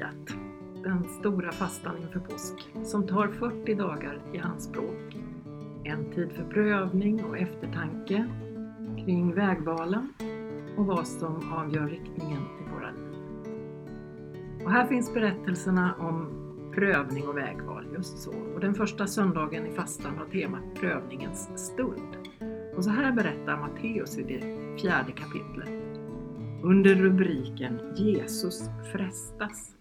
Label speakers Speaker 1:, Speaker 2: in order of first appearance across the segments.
Speaker 1: börjat den stora fastan inför påsk som tar 40 dagar i anspråk. En tid för prövning och eftertanke kring vägvalen och vad som avgör riktningen i våra liv. Och här finns berättelserna om prövning och vägval, just så. Och den första söndagen i fastan har temat prövningens stund. Och så här berättar Matteus i det fjärde kapitlet under rubriken Jesus frestas.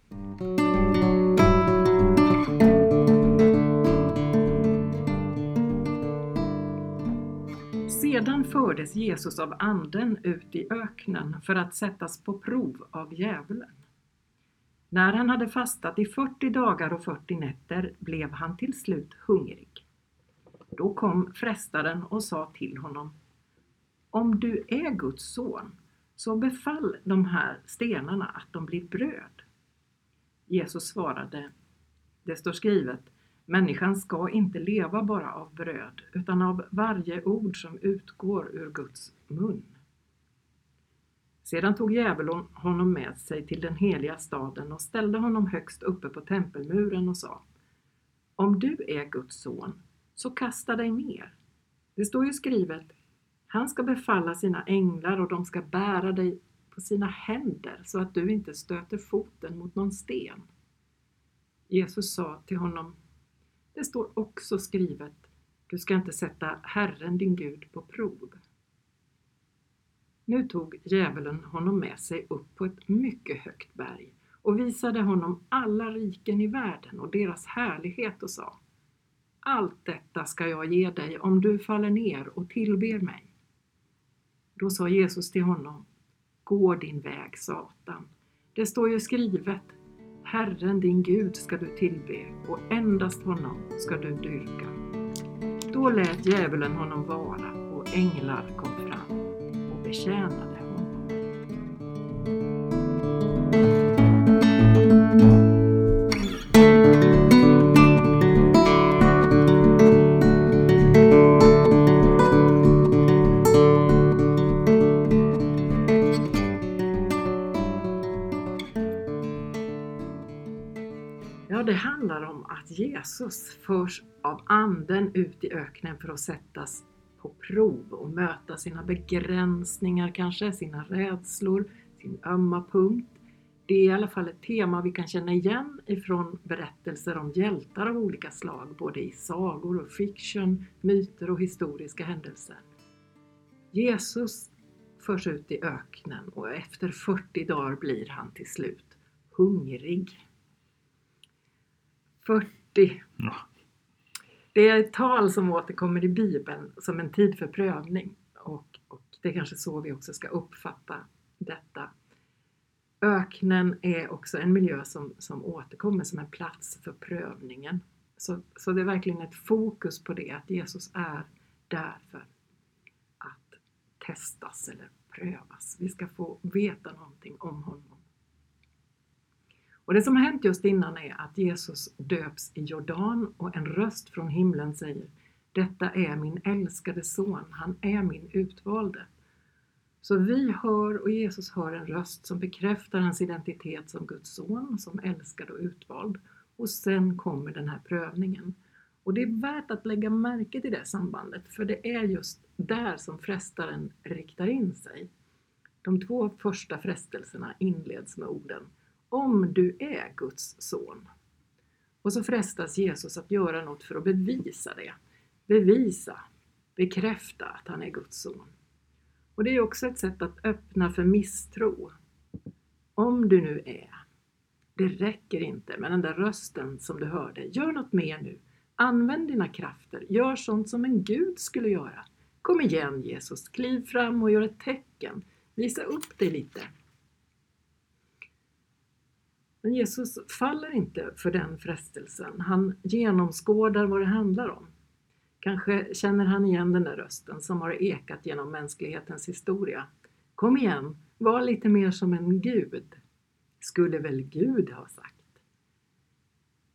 Speaker 1: Sedan fördes Jesus av anden ut i öknen för att sättas på prov av djävulen. När han hade fastat i 40 dagar och 40 nätter blev han till slut hungrig. Då kom frestaren och sa till honom Om du är Guds son, så befall de här stenarna att de blir bröd. Jesus svarade, det står skrivet, människan ska inte leva bara av bröd, utan av varje ord som utgår ur Guds mun. Sedan tog djävulen honom med sig till den heliga staden och ställde honom högst uppe på tempelmuren och sa, om du är Guds son, så kasta dig ner. Det står ju skrivet, han ska befalla sina änglar och de ska bära dig på sina händer så att du inte stöter foten mot någon sten. Jesus sa till honom, det står också skrivet, du ska inte sätta Herren din Gud på prov. Nu tog djävulen honom med sig upp på ett mycket högt berg och visade honom alla riken i världen och deras härlighet och sa Allt detta ska jag ge dig om du faller ner och tillber mig. Då sa Jesus till honom, Gå din väg Satan. Det står ju skrivet, Herren din Gud ska du tillbe och endast honom ska du dyrka. Då lät djävulen honom vara och änglar kom fram och betjänade honom. Jesus förs av anden ut i öknen för att sättas på prov och möta sina begränsningar kanske, sina rädslor, sin ömma punkt. Det är i alla fall ett tema vi kan känna igen ifrån berättelser om hjältar av olika slag, både i sagor och fiction, myter och historiska händelser. Jesus förs ut i öknen och efter 40 dagar blir han till slut hungrig. 40. Ja. Det är ett tal som återkommer i Bibeln som en tid för prövning och, och det är kanske så vi också ska uppfatta detta. Öknen är också en miljö som, som återkommer som en plats för prövningen. Så, så det är verkligen ett fokus på det, att Jesus är där för att testas eller prövas. Vi ska få veta någonting om honom. Och det som har hänt just innan är att Jesus döps i Jordan och en röst från himlen säger Detta är min älskade son, han är min utvalde. Så vi hör och Jesus hör en röst som bekräftar hans identitet som Guds son, som älskad och utvald. Och sen kommer den här prövningen. Och det är värt att lägga märke till det sambandet, för det är just där som frestaren riktar in sig. De två första frestelserna inleds med orden om du är Guds son. Och så frestas Jesus att göra något för att bevisa det. Bevisa, bekräfta att han är Guds son. Och det är också ett sätt att öppna för misstro. Om du nu är. Det räcker inte med den där rösten som du hörde. Gör något mer nu. Använd dina krafter. Gör sånt som en Gud skulle göra. Kom igen Jesus, kliv fram och gör ett tecken. Visa upp dig lite. Men Jesus faller inte för den frestelsen. Han genomskådar vad det handlar om. Kanske känner han igen den där rösten som har ekat genom mänsklighetens historia. Kom igen, var lite mer som en gud. Skulle väl Gud ha sagt.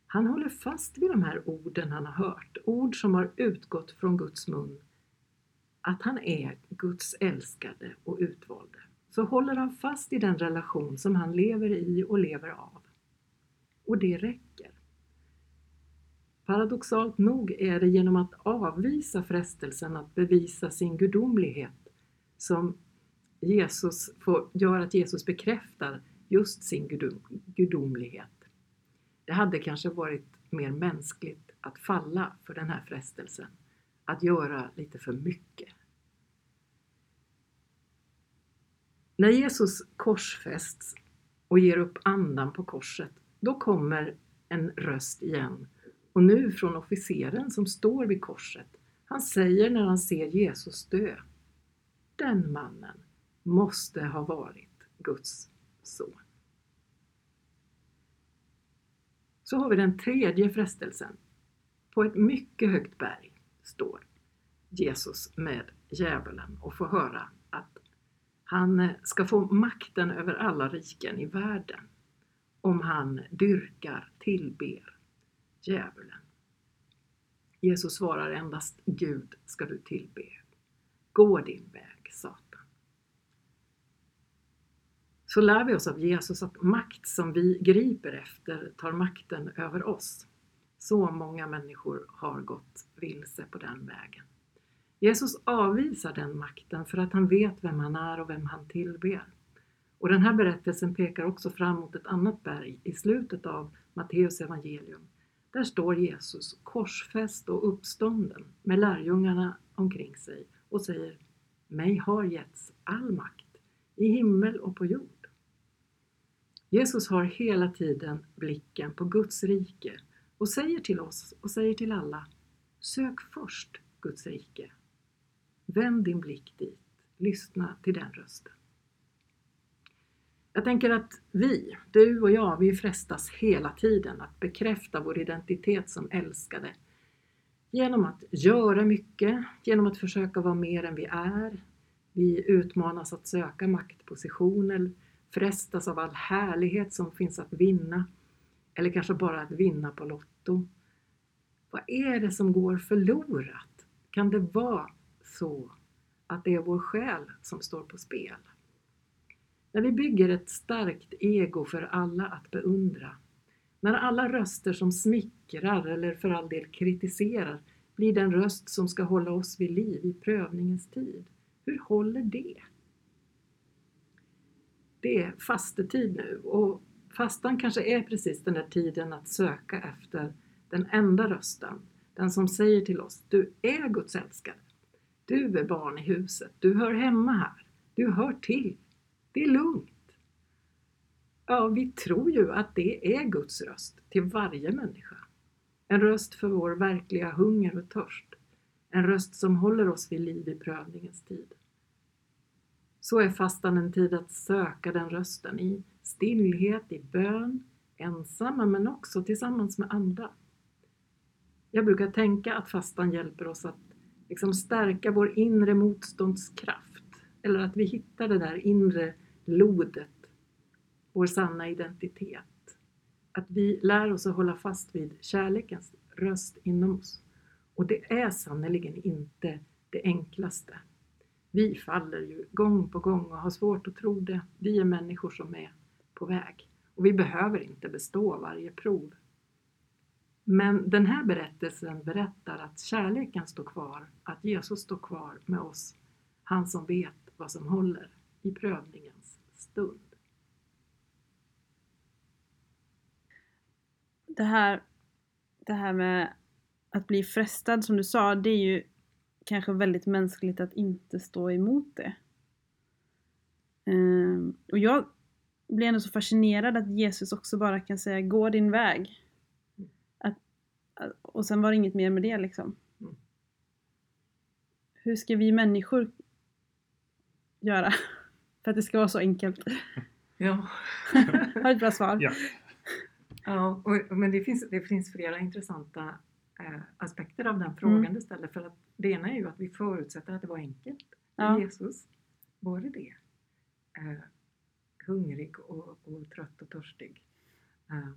Speaker 1: Han håller fast vid de här orden han har hört, ord som har utgått från Guds mun. Att han är Guds älskade och utvalde så håller han fast i den relation som han lever i och lever av. Och det räcker. Paradoxalt nog är det genom att avvisa frestelsen att bevisa sin gudomlighet som Jesus får, gör att Jesus bekräftar just sin gudom, gudomlighet. Det hade kanske varit mer mänskligt att falla för den här frestelsen, att göra lite för mycket. När Jesus korsfästs och ger upp andan på korset, då kommer en röst igen. Och nu från officeren som står vid korset. Han säger när han ser Jesus dö. Den mannen måste ha varit Guds son. Så har vi den tredje frestelsen. På ett mycket högt berg står Jesus med djävulen och får höra han ska få makten över alla riken i världen om han dyrkar, tillber djävulen. Jesus svarar endast Gud ska du tillbe. Gå din väg, Satan. Så lär vi oss av Jesus att makt som vi griper efter tar makten över oss. Så många människor har gått vilse på den vägen. Jesus avvisar den makten för att han vet vem han är och vem han tillber. Och den här berättelsen pekar också fram mot ett annat berg i slutet av Matteus evangelium. Där står Jesus korsfäst och uppstånden med lärjungarna omkring sig och säger Mig har getts all makt i himmel och på jord. Jesus har hela tiden blicken på Guds rike och säger till oss och säger till alla Sök först Guds rike Vänd din blick dit. Lyssna till den rösten. Jag tänker att vi, du och jag, vi frestas hela tiden att bekräfta vår identitet som älskade. Genom att göra mycket, genom att försöka vara mer än vi är. Vi utmanas att söka maktpositioner, frestas av all härlighet som finns att vinna. Eller kanske bara att vinna på Lotto. Vad är det som går förlorat? Kan det vara så att det är vår själ som står på spel. När vi bygger ett starkt ego för alla att beundra, när alla röster som smickrar eller för all del kritiserar blir den röst som ska hålla oss vid liv i prövningens tid. Hur håller det? Det är fastetid nu och fastan kanske är precis den där tiden att söka efter den enda rösten, den som säger till oss, du är Guds älskade. Du är barn i huset, du hör hemma här, du hör till. Det är lugnt. Ja, vi tror ju att det är Guds röst till varje människa. En röst för vår verkliga hunger och törst. En röst som håller oss vid liv i prövningens tid. Så är fastan en tid att söka den rösten i stillhet, i bön, ensamma men också tillsammans med andra. Jag brukar tänka att fastan hjälper oss att liksom stärka vår inre motståndskraft. Eller att vi hittar det där inre lodet, vår sanna identitet. Att vi lär oss att hålla fast vid kärlekens röst inom oss. Och det är sannerligen inte det enklaste. Vi faller ju gång på gång och har svårt att tro det. Vi är människor som är på väg. Och vi behöver inte bestå varje prov. Men den här berättelsen berättar att kärleken står kvar, att Jesus står kvar med oss, han som vet vad som håller i prövningens stund.
Speaker 2: Det här, det här med att bli frestad som du sa, det är ju kanske väldigt mänskligt att inte stå emot det. Ehm, och jag blir ändå så fascinerad att Jesus också bara kan säga gå din väg. Och sen var det inget mer med det liksom. Mm. Hur ska vi människor göra för att det ska vara så enkelt?
Speaker 1: Ja.
Speaker 2: Har ett bra svar?
Speaker 3: Ja.
Speaker 1: ja och, men det finns, det finns flera intressanta eh, aspekter av den frågan mm. du ställer. För att det ena är ju att vi förutsätter att det var enkelt. Ja. Jesus, var det det? Eh, hungrig och, och, trött och törstig. Eh,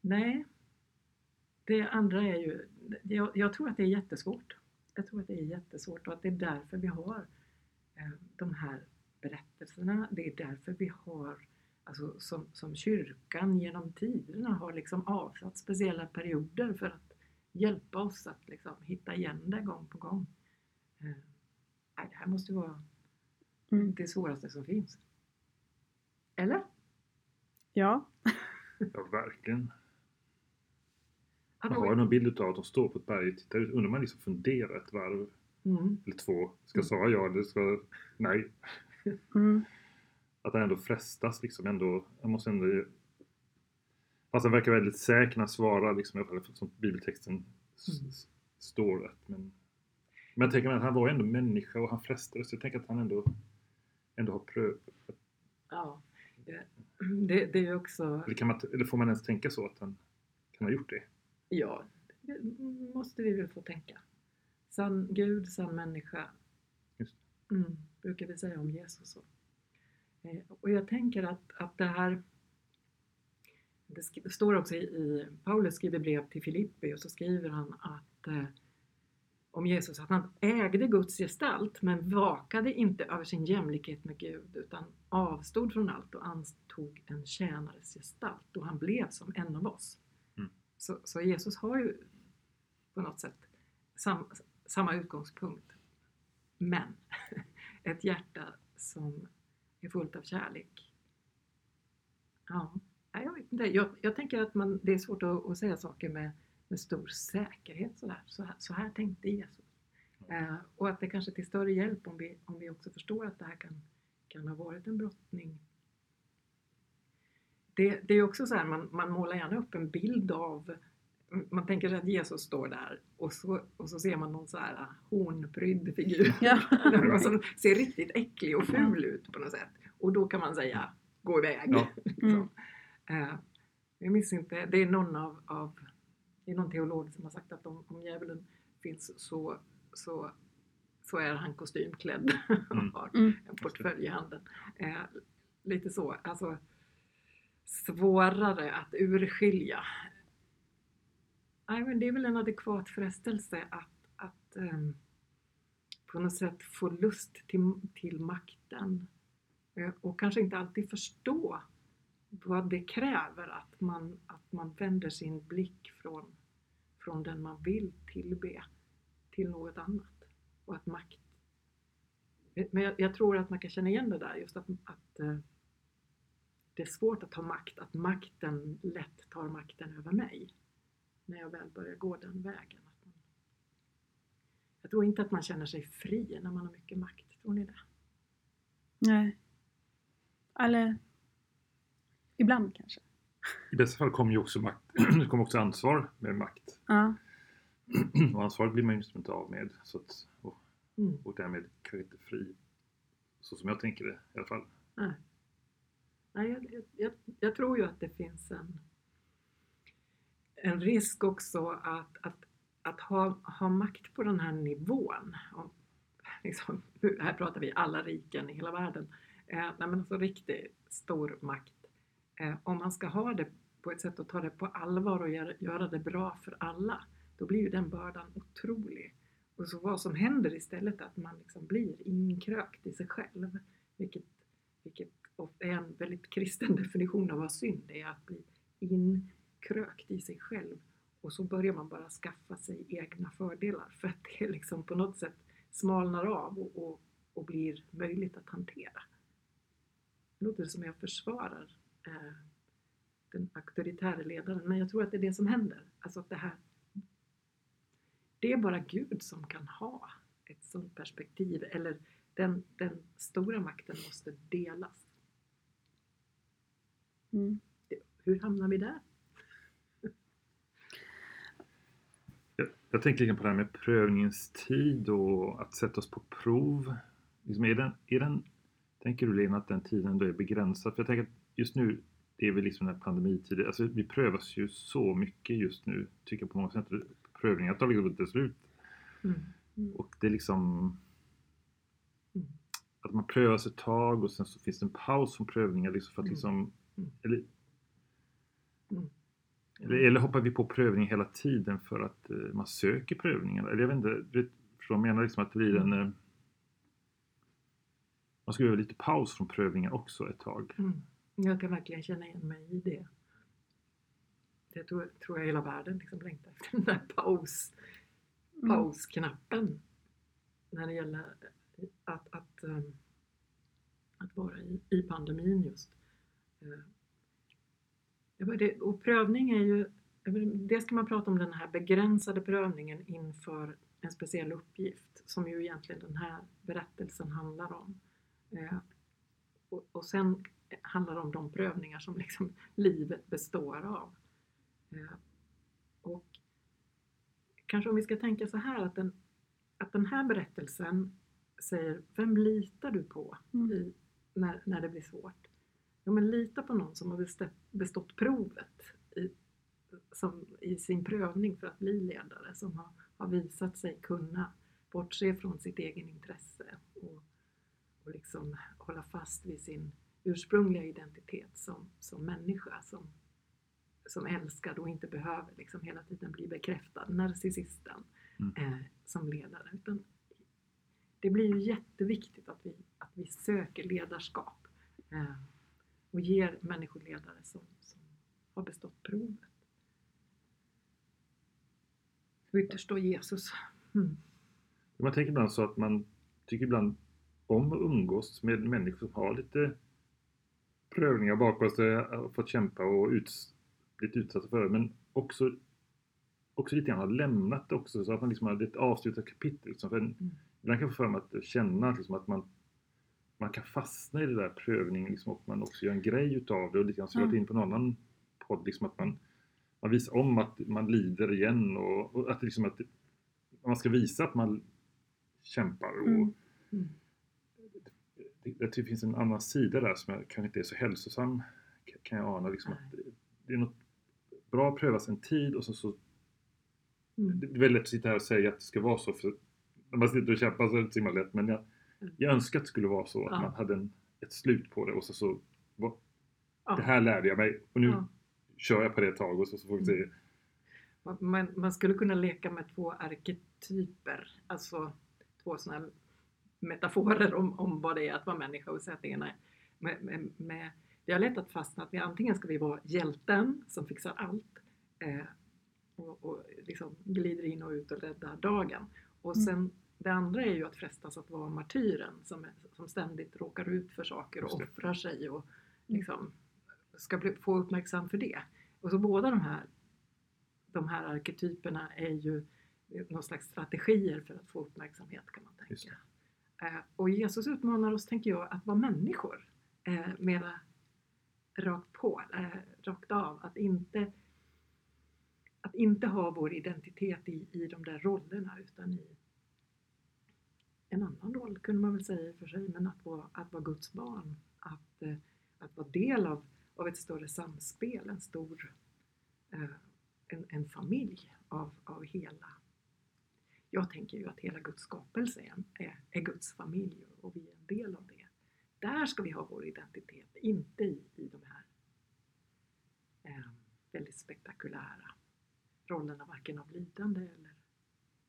Speaker 1: nej, det andra är ju, jag, jag, tror att det är jättesvårt. Jag tror att det är jättesvårt och att det är därför vi har eh, de här berättelserna. Det är därför vi har alltså, som, som kyrkan genom tiderna har liksom avsatt speciella perioder för att hjälpa oss att liksom hitta igen det gång på gång. Eh, det här måste ju vara
Speaker 2: Mm.
Speaker 1: det svåraste som finns. Eller?
Speaker 2: Ja.
Speaker 3: Ja, verkligen. Man har ju någon bild av att de står på ett berg och tittar ut. Undrar man liksom funderar ett varv
Speaker 1: Mm.
Speaker 3: eller två. Ska jag svara ja eller ska nej?
Speaker 2: Mm.
Speaker 3: Att han ändå frestas liksom ändå. Han måste ändå... Fast han verkar väldigt säker när han svarar liksom i alla fall som bibeltexten
Speaker 1: Mm.
Speaker 3: står att men, men jag tänker att han var ändå människa och han frestades. Jag tänker att han ändå, ändå har prövat.
Speaker 1: Ja, det, det, det är också...
Speaker 3: Eller, man, eller får man ens tänka så att han kan ha gjort det?
Speaker 1: Ja, det måste vi väl få tänka. Sann Gud, sann människa. Mm, brukar vi säga om Jesus. Så. Eh, och jag tänker att, att det här det sk- det står också i, i Paulus skriver brev till Filippi och så skriver han att eh, om Jesus att han ägde Guds gestalt men vakade inte över sin jämlikhet med Gud utan avstod från allt och antog en tjänares gestalt och han blev som en av oss. Så, så Jesus har ju på något sätt sam, samma utgångspunkt. Men ett hjärta som är fullt av kärlek. Ja, jag vet inte. Jag, jag tänker att man, det är svårt att, att säga saker med, med stor säkerhet. Sådär. Så, här, så här tänkte Jesus. Eh, och att det kanske är till större hjälp om vi, om vi också förstår att det här kan, kan ha varit en brottning. Det, det är också så här, man, man målar gärna upp en bild av man tänker sig att Jesus står där och så, och så ser man någon så här hornprydd figur.
Speaker 2: Ja.
Speaker 1: Någon som ser riktigt äcklig och ful ut på något sätt. Och då kan man säga, gå iväg.
Speaker 3: Ja.
Speaker 1: liksom. Eh, jag minns inte, det är någon av, av det är någon teolog som har sagt att om, om djävulen finns så, så, så är han kostymklädd och
Speaker 3: Mm.
Speaker 1: har
Speaker 2: Mm.
Speaker 1: en portfölj i handen. Eh, lite så, alltså svårare att urskilja. Nej, men det är väl en adekvat frestelse att, att um, på något sätt få lust till, till makten eh, och kanske inte alltid förstå vad det kräver att man, att man vänder sin blick från, från den man vill tillbe till något annat. Och att makt... Men jag, jag tror att man kan känna igen det där, just att, att eh, det är svårt att ta makt, att makten lätt tar makten över mig när jag väl börjar gå den vägen. Jag tror inte att man känner sig fri när man har mycket makt, tror ni det?
Speaker 2: Nej. Eller ibland kanske.
Speaker 3: I bästa fall kommer ju också makt, kommer också ansvar med makt.
Speaker 2: Ja.
Speaker 3: Och ansvaret blir man ju inte av med. Så att, och,
Speaker 1: Mm.
Speaker 3: och därmed kan jag inte fri. Så som jag tänker det i alla fall.
Speaker 1: Nej. Nej, jag, jag- jag, tror ju att det finns en, en risk också att, att, att ha, ha makt på den här nivån. Och, liksom, här pratar vi alla riken i hela världen. Eh, nej, men alltså riktigt stor makt. Eh, om man ska ha det på ett sätt att ta det på allvar och göra, göra det bra för alla, då blir ju den bördan otrolig. Och så vad som händer istället är att man liksom blir inkrökt i sig själv. Vilket, vilket ofta är en väldigt kristen definition av vad synd är, att bli inkrökt i sig själv. Och så börjar man bara skaffa sig egna fördelar för att det liksom på något sätt smalnar av och, och, och blir möjligt att hantera. Det låter som jag försvarar eh, den auktoritära ledaren, men jag tror att det är det som händer. Alltså att det här det är bara Gud som kan ha ett sådant perspektiv eller den, den stora makten måste delas.
Speaker 2: Mm.
Speaker 1: Hur hamnar vi där?
Speaker 3: Jag, jag tänker liksom på det här med prövningens tid och att sätta oss på prov. Liksom är den, är den, tänker du Lena att den tiden då är begränsad? För jag tänker att just nu, det är väl liksom den här pandemitiden, alltså vi prövas ju så mycket just nu, tycker jag på många sätt. Prövningar tar liksom inte slut.
Speaker 1: Mm.
Speaker 3: Och det är liksom
Speaker 1: Mm.
Speaker 3: att man prövas ett tag och sen så finns det en paus från prövningar liksom för att
Speaker 1: Mm.
Speaker 3: liksom
Speaker 1: Mm.
Speaker 3: Eller,
Speaker 1: Mm.
Speaker 3: eller, eller hoppar vi på prövning hela tiden för att eh, man söker prövningar? Eller jag vet inte, du de menar liksom att det blir en eh, man ska göra lite paus från prövningar också ett tag.
Speaker 1: Mm. Jag kan verkligen känna igen mig i det. Det tror, tror jag hela världen liksom längtar efter, den där paus,
Speaker 2: Mm.
Speaker 1: pausknappen. När det gäller att, att, ehm, att vara i, i pandemin just. Eh, ja, men det, och prövning är ju, det ska man prata om den här begränsade prövningen inför en speciell uppgift som ju egentligen den här berättelsen handlar om. Eh, och, och sen handlar det om de prövningar som liksom livet består av. Eh, och kanske om vi ska tänka så här att den, att den här berättelsen säger, vem litar du på
Speaker 2: Mm.
Speaker 1: i, när, när det blir svårt? Ja, men lita på någon som har bestått, bestått provet i, som, i sin prövning för att bli ledare, som har, har visat sig kunna bortse från sitt egen intresse och, och liksom hålla fast vid sin ursprungliga identitet som, som människa, som, som älskad och inte behöver liksom hela tiden bli bekräftad, narcissisten,
Speaker 3: Mm.
Speaker 1: eh, som ledare. Utan det blir ju jätteviktigt att vi, att vi söker ledarskap eh, och ger människor ledare som, som har bestått provet. Och ytterst då Jesus. Mm.
Speaker 3: Man tänker ibland så att man tycker ibland om att umgås med människor som har lite prövningar bakom sig, har fått kämpa och ut, blivit utsatta för det, men också, också lite grann har lämnat det också så att man liksom har ett avslutat kapitel. Liksom. För en,
Speaker 1: Mm.
Speaker 3: Ibland kan jag få för mig att känna liksom, att man, man kan fastna i det där prövningen liksom, och man också gör en grej utav det och lite grann som
Speaker 2: Mm.
Speaker 3: in på någon annan podd, liksom, att man, man visar om att man lider igen och, och att, liksom, att man ska visa att man kämpar. Och
Speaker 2: Mm.
Speaker 1: Mm.
Speaker 3: det, det, finns en annan sida där som jag kanske inte är så hälsosam kan jag ana. Liksom, att det, är något bra att prövas en tid och så, så
Speaker 1: Mm.
Speaker 3: det är väldigt lätt att sitta här och säga att det ska vara så. För när man sitter och kämpar så är det inte så himla lätt. Men jag. Jag önskar att det skulle vara så. Att
Speaker 1: Ja.
Speaker 3: man hade en, ett slut på det. Och så, så vad,
Speaker 1: Ja.
Speaker 3: det här lärde jag mig. Och nu
Speaker 1: Ja.
Speaker 3: kör jag på det ett tag och så, så får vi se.
Speaker 1: Mm. Man, man skulle kunna leka med två arketyper, alltså två sådana metaforer om, om vad det är att vara människa och säga att det ena är med, med, med, det är lätt att fastna att vi antingen ska vi vara hjälten som fixar allt eh, och, och liksom glider in och ut och räddar dagen. Och
Speaker 2: Mm.
Speaker 1: sen det andra är ju att frestas att vara martyren som, som ständigt råkar ut för saker och offrar sig och liksom ska bli, få uppmärksam för det. Och så båda de här, de här arketyperna är ju någon slags strategier för att få uppmärksamhet kan man tänka. Eh, och Jesus utmanar oss, tänker jag, att vara människor. Eh, mera rakt på, eh, rakt av. Att inte, att inte ha vår identitet i, i de där rollerna utan i en annan roll kunde man väl säga i och för sig, men att vara, att vara Guds barn. Att, eh, att vara del av, av ett större samspel, en stor eh, en, en familj av, av hela jag tänker ju att hela Guds skapelse är, är, är Guds familj och vi är en del av det. Där ska vi ha vår identitet, inte i, i de här eh, väldigt spektakulära rollerna, varken av lidande eller,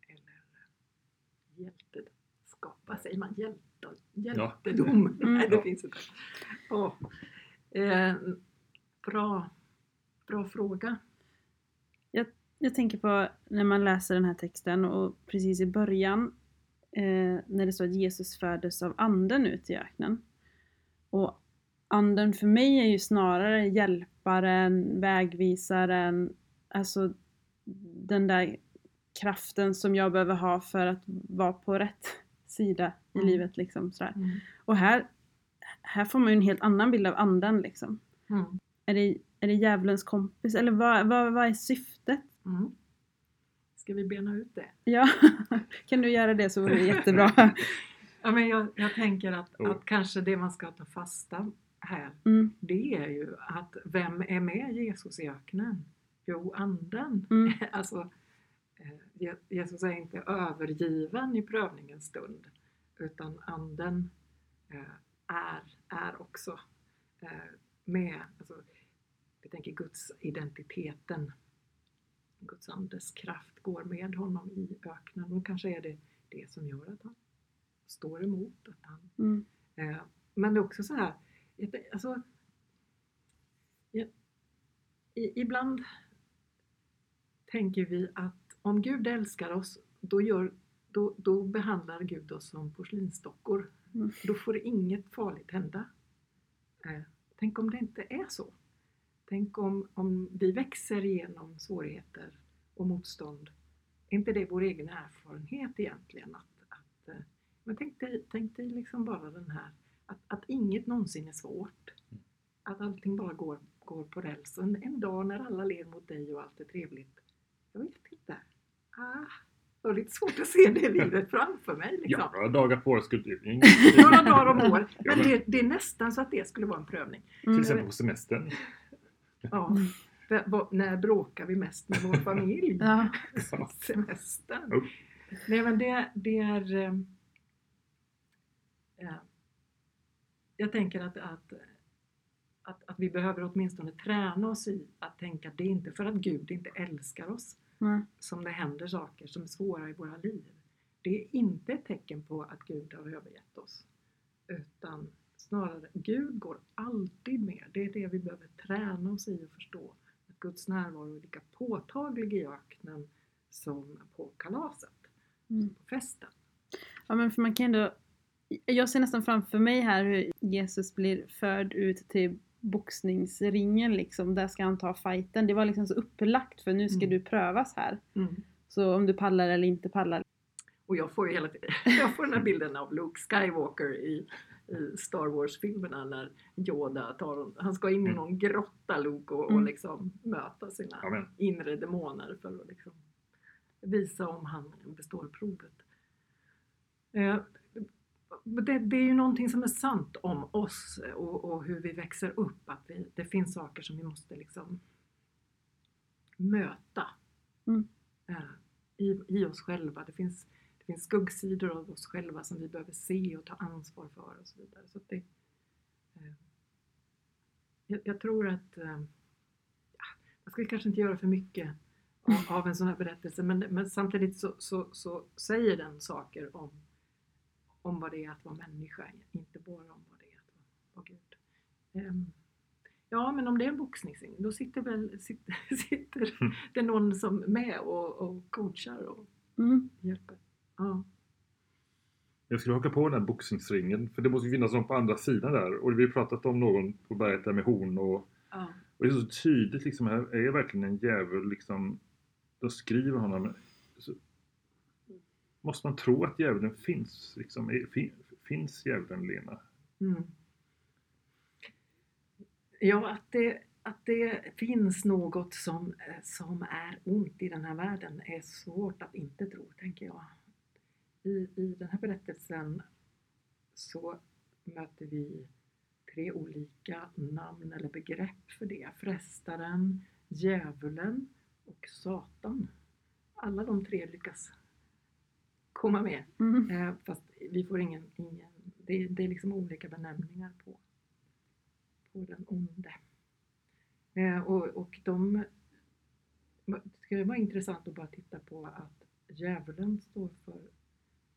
Speaker 1: eller eh, vad säger man? Hjälte, hjältedom?
Speaker 2: Mm.
Speaker 1: Nej, det
Speaker 3: Ja.
Speaker 1: finns inte. Åh. Eh, bra, bra fråga.
Speaker 2: Jag tänker på när man läser den här texten och precis i början eh, när det står att Jesus föddes av anden ut i öknen. Och anden för mig är ju snarare hjälparen, vägvisaren, alltså den där kraften som jag behöver ha för att vara på rätt sida i
Speaker 1: Mm.
Speaker 2: livet. Liksom, sådär.
Speaker 1: Mm.
Speaker 2: Och här, här får man ju en helt annan bild av anden. Liksom.
Speaker 1: Mm.
Speaker 2: Är, det, är det djävulens kompis? Eller vad, vad, vad är syftet?
Speaker 1: Mm. Ska vi bena ut det?
Speaker 2: Ja, kan du göra det så vore det jättebra.
Speaker 1: Ja, men jag, jag tänker att,
Speaker 3: Oh.
Speaker 1: att kanske det man ska ta fasta här,
Speaker 2: Mm,
Speaker 1: det är ju att vem är med Jesus i öknen? Jo, anden.
Speaker 2: mm,
Speaker 1: Alltså, Jesus är inte övergiven i prövningens stund, utan anden eh, är, är också eh, med. Alltså, jag tänker Guds identiteten, Guds andes kraft går med honom i öknen och kanske är det det som gör att han står emot, att han
Speaker 2: mm,
Speaker 1: Eh, Men det är också så här, alltså, I, ibland tänker vi att om Gud älskar oss, då, gör, då, då behandlar Gud oss som porslinsdockor.
Speaker 2: Mm.
Speaker 1: Då får inget farligt hända. Eh, tänk om det inte är så. Tänk om, om vi växer igenom svårigheter och motstånd. Är inte det vår egen erfarenhet egentligen? Att, att, eh, men tänk dig, tänk dig liksom bara den här, att, att inget någonsin är svårt. Att allting bara går, går på räls. Och En, en dag när alla ler mot dig och allt är trevligt. Jag vet inte. Ah, det var lite svårt att se det livet framför mig. Liksom.
Speaker 3: Ja, några dagar på året skulle det ju
Speaker 1: Några dagar om år.
Speaker 3: Ja,
Speaker 1: Men det, det är nästan så att det skulle vara en prövning.
Speaker 3: Till
Speaker 2: Mm.
Speaker 3: exempel på semestern.
Speaker 1: Ja. När bråkar vi mest med vår familj?
Speaker 2: Ja.
Speaker 1: Semestern.
Speaker 3: Oh.
Speaker 1: Nej men det, det är... eh, jag tänker att, att, att, att vi behöver åtminstone träna oss i att tänka att det är inte för att Gud inte älskar oss
Speaker 2: Nej.
Speaker 1: som det händer saker som är svåra i våra liv. Det är inte ett tecken på att Gud har övergett oss. Utan snarare, Gud går alltid med. Det är det vi behöver träna oss i att förstå. Att Guds närvaro är lika påtaglig i öknen som på kalaset,
Speaker 2: Mm.
Speaker 1: på festen.
Speaker 2: Ja men för man kan ändå Jag ser nästan framför mig här hur Jesus blir förd ut till boxningsringen liksom. Där ska han ta fighten. Det var liksom så upplagt för nu ska
Speaker 1: Mm.
Speaker 2: du prövas här.
Speaker 1: Mm.
Speaker 2: Så om du pallar eller inte pallar.
Speaker 1: Och jag får ju hela tiden, jag får den här bilden av Luke Skywalker i, i Star Wars-filmerna när Yoda tar, han ska in i
Speaker 3: Mm.
Speaker 1: någon grotta Luke och, och
Speaker 2: Mm.
Speaker 1: liksom möta sina
Speaker 3: Amen.
Speaker 1: inre demoner för att liksom visa om han består provet. Det, det är ju någonting som är sant om oss och, och hur vi växer upp. Att vi, det finns saker som vi måste liksom möta
Speaker 2: Mm.
Speaker 1: eh, i, i oss själva. Det finns, det finns skuggsidor av oss själva som vi behöver se och ta ansvar för och så vidare. Så det, eh, jag, jag tror att eh, ja, jag ska kanske inte göra för mycket av, av en sån här berättelse men, men samtidigt så, så, så säger den saker om, om vad det är att vara människa, inte bara om vad det är att vara, vara Gud. Ehm, ja, men om det är en boxningsring, då sitter väl sitter, sitter
Speaker 3: Mm.
Speaker 1: det någon som med och, och coachar och
Speaker 2: Mm.
Speaker 1: hjälper. Ja.
Speaker 3: Jag skulle haka på den här boxningsringen, för det måste ju finnas någon på andra sidan där. Och vi har pratat om någon på berget där med horn och,
Speaker 1: Ja.
Speaker 3: och det är så tydligt liksom, här är verkligen en djävul liksom. Då skriver honom. Måste man tro att djävulen finns? Liksom, fin, finns djävulen Lena?
Speaker 1: Mm. Ja, att det, att det finns något som, som är ont i den här världen är svårt att inte tro, tänker jag. I, I den här berättelsen så möter vi tre olika namn eller begrepp för det. Frestaren, djävulen och Satan. Alla de tre lyckas komma med.
Speaker 2: Mm.
Speaker 1: Eh, fast vi får ingen, ingen det, det är liksom olika benämningar på, på den onde. Eh, och, och de, det skulle vara intressant att bara titta på att djävulen står för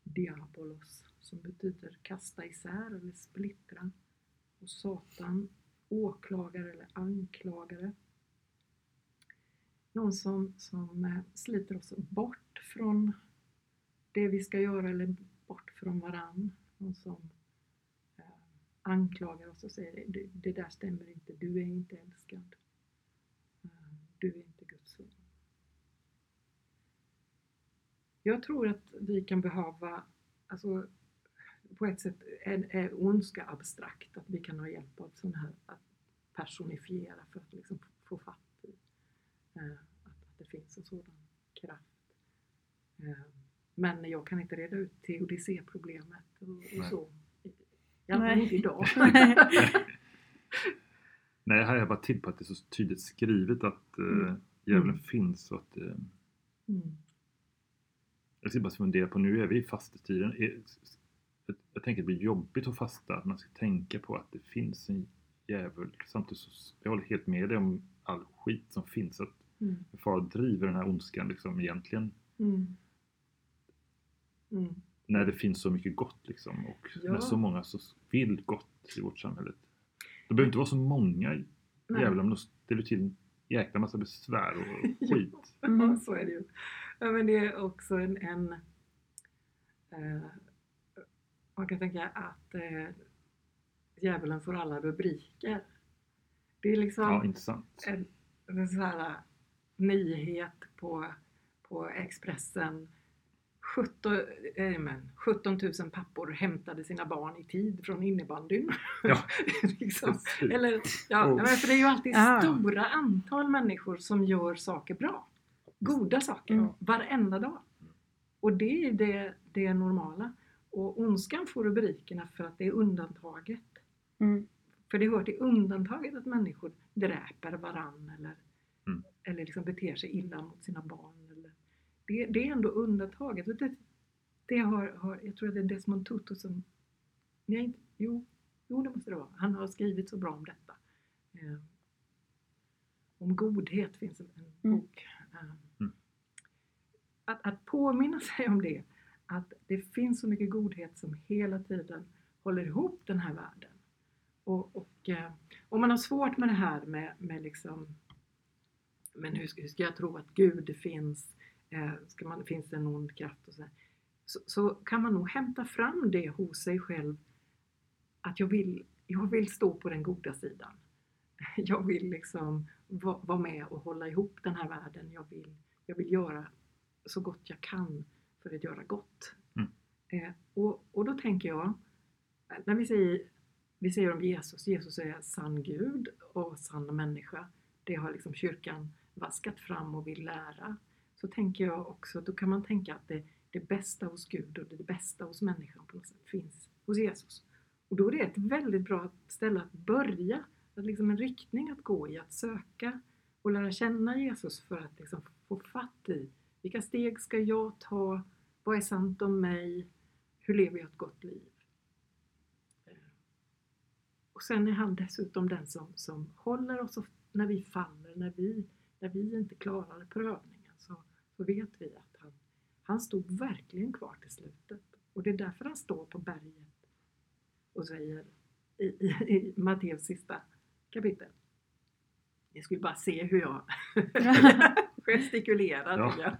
Speaker 1: diabolos som betyder kasta isär eller splittra. Och Satan åklagare eller anklagare. Någon som, som eh, sliter oss bort från det vi ska göra eller bort från varann. Någon som eh, anklagar oss och säger det, det där stämmer inte, du är inte älskad. Eh, du är inte Guds son. Jag tror att vi kan behöva, alltså på ett sätt är, är ondska abstrakt, att vi kan ha hjälp av sån här att personifiera för att liksom få fatt i eh, att, att det finns en sådan kraft. Eh, men jag kan inte reda ut teodicé-problemet och, och så. I alla fall inte idag.
Speaker 3: Nej, här har jag bara till på att det är så tydligt skrivet att
Speaker 1: Mm.
Speaker 3: djävulen
Speaker 1: Mm.
Speaker 3: finns. Och att, eh,
Speaker 1: Mm.
Speaker 3: jag ska bara fundera på, nu är vi i fastetiden. Är- Jag, jag tänker att det blir jobbigt att fasta, att man ska tänka på att det finns en djävul. Samtidigt så, jag håller helt med dig om all skit som finns. Att
Speaker 1: Mm.
Speaker 3: far driver den här ondskan liksom egentligen.
Speaker 1: Mm. Mm.
Speaker 3: När det finns så mycket gott liksom. Och
Speaker 1: Ja.
Speaker 3: när så många så vill gott i vårt samhälle. Det behöver inte vara så många
Speaker 1: Nej.
Speaker 3: Djävulen de ställer till en jäkla massa besvär och skit.
Speaker 1: Ja, så är det ju. Ja, men det är också en... en eh, man kan tänka att eh, djävulen får alla rubriker. Det är liksom
Speaker 3: Ja, intressant.
Speaker 1: en, en sån här nyhet på, på Expressen. 17, eh, men, 17 000 pappor hämtade sina barn i tid från innebandyn.
Speaker 3: Ja.
Speaker 1: liksom. Eller, ja,
Speaker 3: Oh.
Speaker 1: men för det är ju alltid
Speaker 2: Ah.
Speaker 1: stora antal människor som gör saker bra. Goda saker,
Speaker 2: Mm.
Speaker 1: varenda dag. Och det är det, det normala. Och ondskan får rubrikerna för att det är undantaget.
Speaker 2: Mm.
Speaker 1: För det hör till undantaget att människor dräper varann eller,
Speaker 3: Mm.
Speaker 1: eller liksom beter sig illa mot sina barn. Det, det är ändå undantaget. Och det, det har, har, jag tror att det är Desmond Tutu som... Nej, inte- jo, jo, det måste det vara. Han har skrivit så bra om detta. Eh, om godhet finns en, en
Speaker 2: Mm.
Speaker 1: bok. Eh,
Speaker 3: Mm.
Speaker 1: att, att påminna sig om det, att det finns så mycket godhet som hela tiden håller ihop den här världen. Och, och eh, om man har svårt med det här med, med liksom, men hur ska, hur ska jag tro att Gud finns? Eh, ska man, finns det någon kraft? Och så, så, så kan man nog hämta fram det hos sig själv. Att jag vill, jag vill stå på den goda sidan. Jag vill liksom vara med och hålla ihop den här världen. Jag vill, jag vill göra så gott jag kan för att göra gott.
Speaker 3: Mm.
Speaker 1: Eh, och, och då tänker jag, när vi säger, vi säger om Jesus, Jesus är sann Gud och sann människa. Det har liksom kyrkan vaskat fram och vill lära. Så tänker jag också, då kan man tänka att det, det bästa hos Gud och det bästa hos människan på något sätt finns hos Jesus. Och då är det ett väldigt bra ställe att börja, att liksom en riktning att gå i, att söka och lära känna Jesus för att liksom få fatt i vilka steg ska jag ta? Vad är sant om mig? Hur lever jag ett gott liv? Och sen är han dessutom den som, som håller oss när vi faller, när vi, när vi inte klarar prövningen. Så, så vet vi att han, han stod verkligen kvar till slutet. Och det är därför han står på berget och säger i, i, i Matteus sista kapitel. Ni skulle bara se hur jag gestikulerar.
Speaker 3: Ja.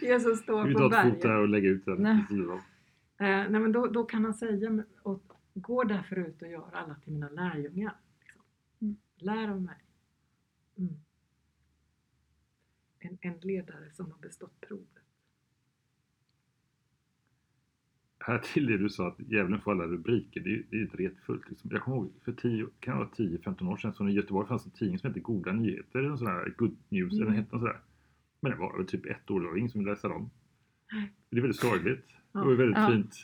Speaker 1: Jesus står
Speaker 3: Vi
Speaker 1: på
Speaker 3: tar
Speaker 1: berget.
Speaker 3: foto och lägger ut den.
Speaker 2: Nej.
Speaker 1: Eh, nej men då, då kan han säga, och, gå därför ut och gör alla till mina lärjungar. Liksom.
Speaker 2: Mm.
Speaker 1: Lär av mig. Mm. En, en ledare som har bestått provet.
Speaker 3: Här till det du sa att djävulen får alla rubriker, det är det är retfullt. Liksom. Jag kommer ihåg för 10, kan det vara 10-15 år sedan så i Göteborg fanns en tidning som hette Goda Nyheter, eller en sån här Good News,
Speaker 1: Mm.
Speaker 3: eller hette sådär. Men det var väl typ ett år, det var ingen som ville läsa dem. Det är väldigt sorgligt.
Speaker 1: Ja.
Speaker 3: Det var väldigt
Speaker 2: Ja.
Speaker 3: fint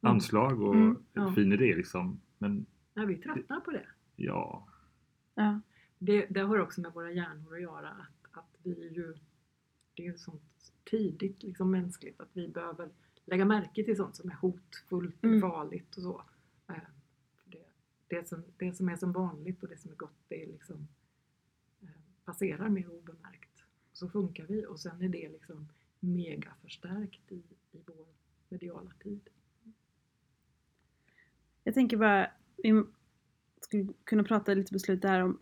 Speaker 3: anslag och
Speaker 2: Mm,
Speaker 3: en
Speaker 1: ja.
Speaker 3: fin idé liksom. Men
Speaker 1: Nej, vi tröttnar på det.
Speaker 3: ja,
Speaker 2: Ja.
Speaker 1: det. Det har också med våra hjärnor att göra. Att, att vi ju, det är ju sånt tidigt liksom mänskligt att vi behöver lägga märke till sånt som är hotfullt och
Speaker 2: Mm.
Speaker 1: farligt och så. Eh, Det, det, som, det som är som vanligt och det som är gott det är liksom eh, passerar mer obemärkt. Så funkar vi och sen är det liksom mega förstärkt i, i vår mediala tid.
Speaker 2: Jag tänker bara, vi skulle kunna prata lite på slutet här om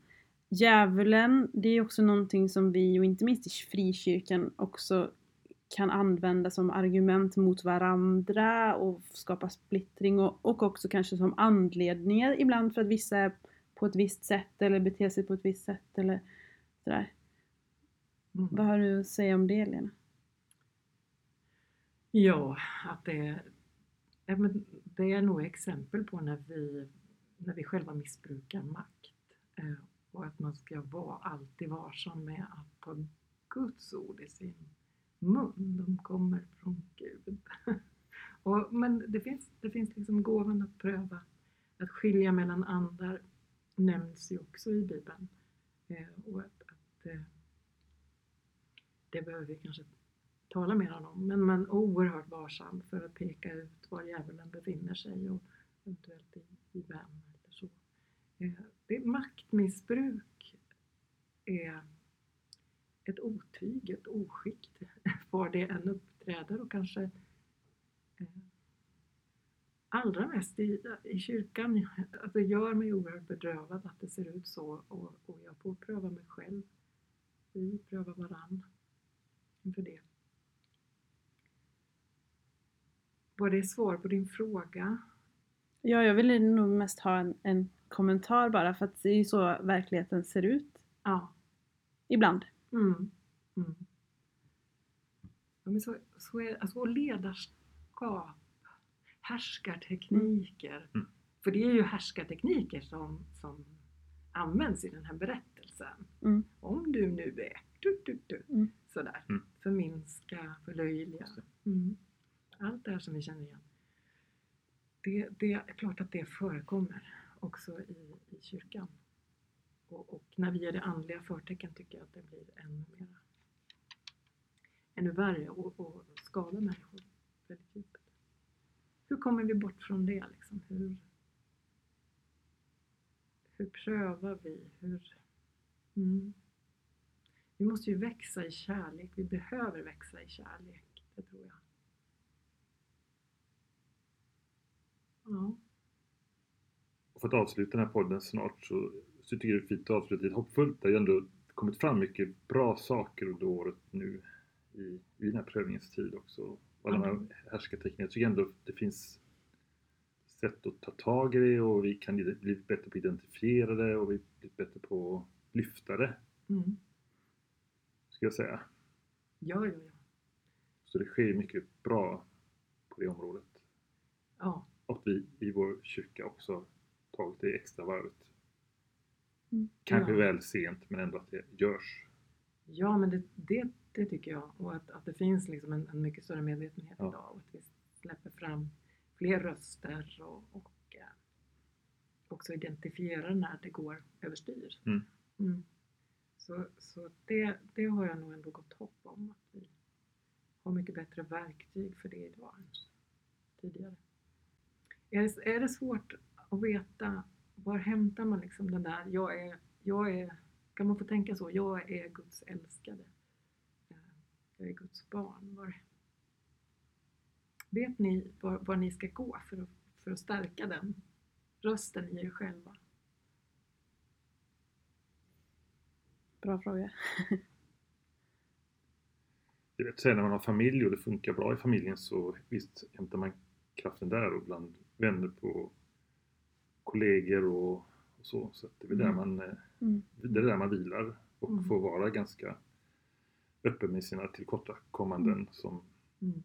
Speaker 2: djävulen. Det är också någonting som vi, och inte minst i frikyrkan, också kan använda som argument mot varandra och skapa splittring och, och också kanske som anledningar ibland för att vissa är på ett visst sätt eller beter sig på ett visst sätt eller sådär.
Speaker 1: Mm.
Speaker 2: Vad har du att säga om det Lena?
Speaker 1: Ja, att det, ja, men det är nog exempel på när vi, när vi själva missbrukar makt. Och att man ska vara alltid varsam med att ta Guds ord i sin mun. De kommer från Gud. och, men det finns, det finns liksom gåvan att pröva. Att skilja mellan andar nämns ju också i Bibeln. Eh, och att, att eh, det behöver vi kanske tala mer om, men man är oerhört varsam för att peka ut var djävulen befinner sig och eventuellt i, i vem Eh, det, maktmissbruk är ett otyg, ett oskick var det än uppträder och kanske eh, allra mest i, i kyrkan. Alltså det gör mig oerhört bedrövad att det ser ut så och, och jag får pröva mig själv. Vi prövar varann inför det. Var det svar på din fråga?
Speaker 2: Ja, jag ville nog mest ha en, en kommentar bara för att det är ju så verkligheten ser ut
Speaker 1: Ja.
Speaker 2: ibland.
Speaker 1: Mm. Mm. Ja, men så, så är, alltså, och ledarskap, härskartekniker.
Speaker 3: Mm.
Speaker 1: För det är ju härskartekniker som, som används i den här berättelsen.
Speaker 2: Mm.
Speaker 1: Om du nu är du, du, du,
Speaker 2: Mm.
Speaker 1: sådär.
Speaker 3: Mm.
Speaker 1: Förminska, förlöjliga. Mm. Allt det här som vi känner igen. Det, det är klart att det förekommer också i, i kyrkan. Och, och när vi ger det andliga förtecken tycker jag att det blir ännu mer ännu värre och, och skadar människor väldigt djupt. Hur kommer vi bort från det? Liksom? Hur, hur prövar vi? Hur, mm. Vi måste ju växa i kärlek. Vi behöver växa i kärlek. Det tror jag. Ja.
Speaker 3: Att avsluta den här podden snart så, så tycker jag det är fint att avsluta lite hoppfullt. Det har ju ändå kommit fram mycket bra saker under året nu i, i den här prövningens tid också. Alla de
Speaker 1: Mm.
Speaker 3: här härskarteknikerna. Jag tycker ändå det finns sätt att ta tag i det och vi kan bli bättre på att identifiera det och vi blir bättre på att lyfta det.
Speaker 1: Mm.
Speaker 3: Ska jag säga.
Speaker 1: Ja, ja, ja.
Speaker 3: Så det sker mycket bra på det området.
Speaker 1: ja.
Speaker 3: Och vi i vår kyrka också tagit det extra varvet.
Speaker 2: Mm.
Speaker 3: Kanske
Speaker 1: Ja.
Speaker 3: väl sent men ändå att det görs.
Speaker 1: Ja, men det, det, det tycker jag. Och att, att det finns liksom en, en mycket större medvetenhet
Speaker 3: Ja.
Speaker 1: idag. Och att vi släpper fram fler röster och, och eh, också identifierar när det går överstyr.
Speaker 3: Mm.
Speaker 1: Mm. Så, så det, det har jag nog ändå gott hopp om. Att vi har mycket bättre verktyg för det idag än tidigare. Är det, är det svårt att veta var hämtar man liksom den där, jag är, jag är, kan man få tänka så, jag är Guds älskade. Eh, Jag är Guds barn. Var, vet ni var, var ni ska gå för att, för att stärka den rösten i er själva?
Speaker 2: Bra fråga.
Speaker 3: Att säga när man har familj och det funkar bra i familjen så visst hämtar man kraften där och bland vänner på kollegor och, så. Så det är där
Speaker 1: Mm.
Speaker 3: man, eh,
Speaker 2: Mm.
Speaker 3: det är där man vilar och
Speaker 1: Mm.
Speaker 3: får vara ganska öppen med sina tillkortakommanden som
Speaker 1: Mm.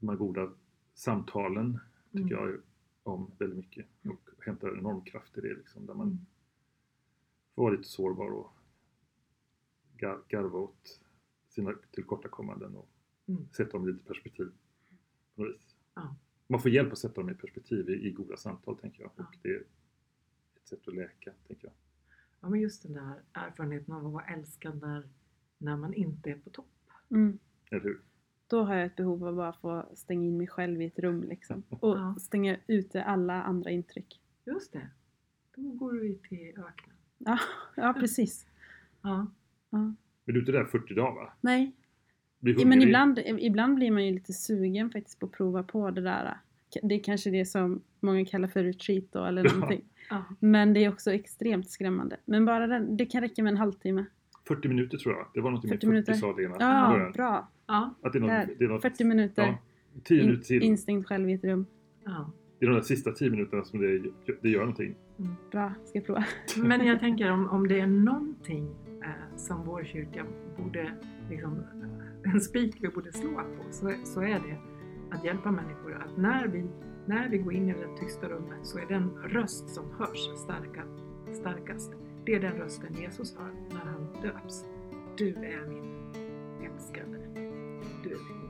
Speaker 3: de här goda samtalen tycker
Speaker 1: Mm.
Speaker 3: jag om väldigt mycket och hämtar enorm kraft i det liksom, där man
Speaker 1: Mm.
Speaker 3: får vara lite sårbar och gar- garva åt sina tillkortakommanden och
Speaker 1: Mm.
Speaker 3: sätta dem lite i perspektiv. På något vis.
Speaker 1: Ja.
Speaker 3: Man får hjälp att sätta dem i perspektiv i, i goda samtal tänker jag.
Speaker 1: Ja.
Speaker 3: Och det ett sätt att läka, tänker jag.
Speaker 1: Ja, men just den där erfarenheten av att vara älskad när, när man inte är på topp.
Speaker 2: Mm.
Speaker 3: Eller hur?
Speaker 2: Då har jag ett behov av att bara få stänga in mig själv i ett rum liksom. Och
Speaker 1: Ja.
Speaker 2: stänga ute alla andra intryck.
Speaker 1: Just det. Då går vi till öknen.
Speaker 2: Ja, ja precis.
Speaker 1: Ja.
Speaker 2: Ja.
Speaker 3: Men du är inte där 40 dagar va?
Speaker 2: Nej, men ibland, ibland blir man ju lite sugen faktiskt på att prova på det där. Det är kanske det som många kallar för retreat då eller någonting.
Speaker 1: Ja.
Speaker 2: Men det är också extremt skrämmande. Men bara den, det kan räcka med en halvtimme.
Speaker 3: 40 minuter tror jag. Det var något med
Speaker 2: 40
Speaker 3: 40
Speaker 2: minuter.
Speaker 3: sa Lena i
Speaker 2: Ja, bra.
Speaker 1: ja.
Speaker 3: Att det är något,
Speaker 2: Där.
Speaker 3: det är något,
Speaker 2: 40 minuter.
Speaker 3: Ja, 10 minuter till.
Speaker 2: Instängd själv i ett rum.
Speaker 1: ja.
Speaker 3: Det är de där sista 10 minuterna som det, det gör någonting.
Speaker 2: Bra, ska jag prova.
Speaker 1: Men jag tänker om, om det är någonting eh, som vår kyrka borde, liksom, eh, en spik vi borde slå på, så, så är det att hjälpa människor att när vi, när vi går in i det tysta rummet så är den röst som hörs starka, starkast. Det är den rösten Jesus hör när han döps. Du är min älskade. Du är min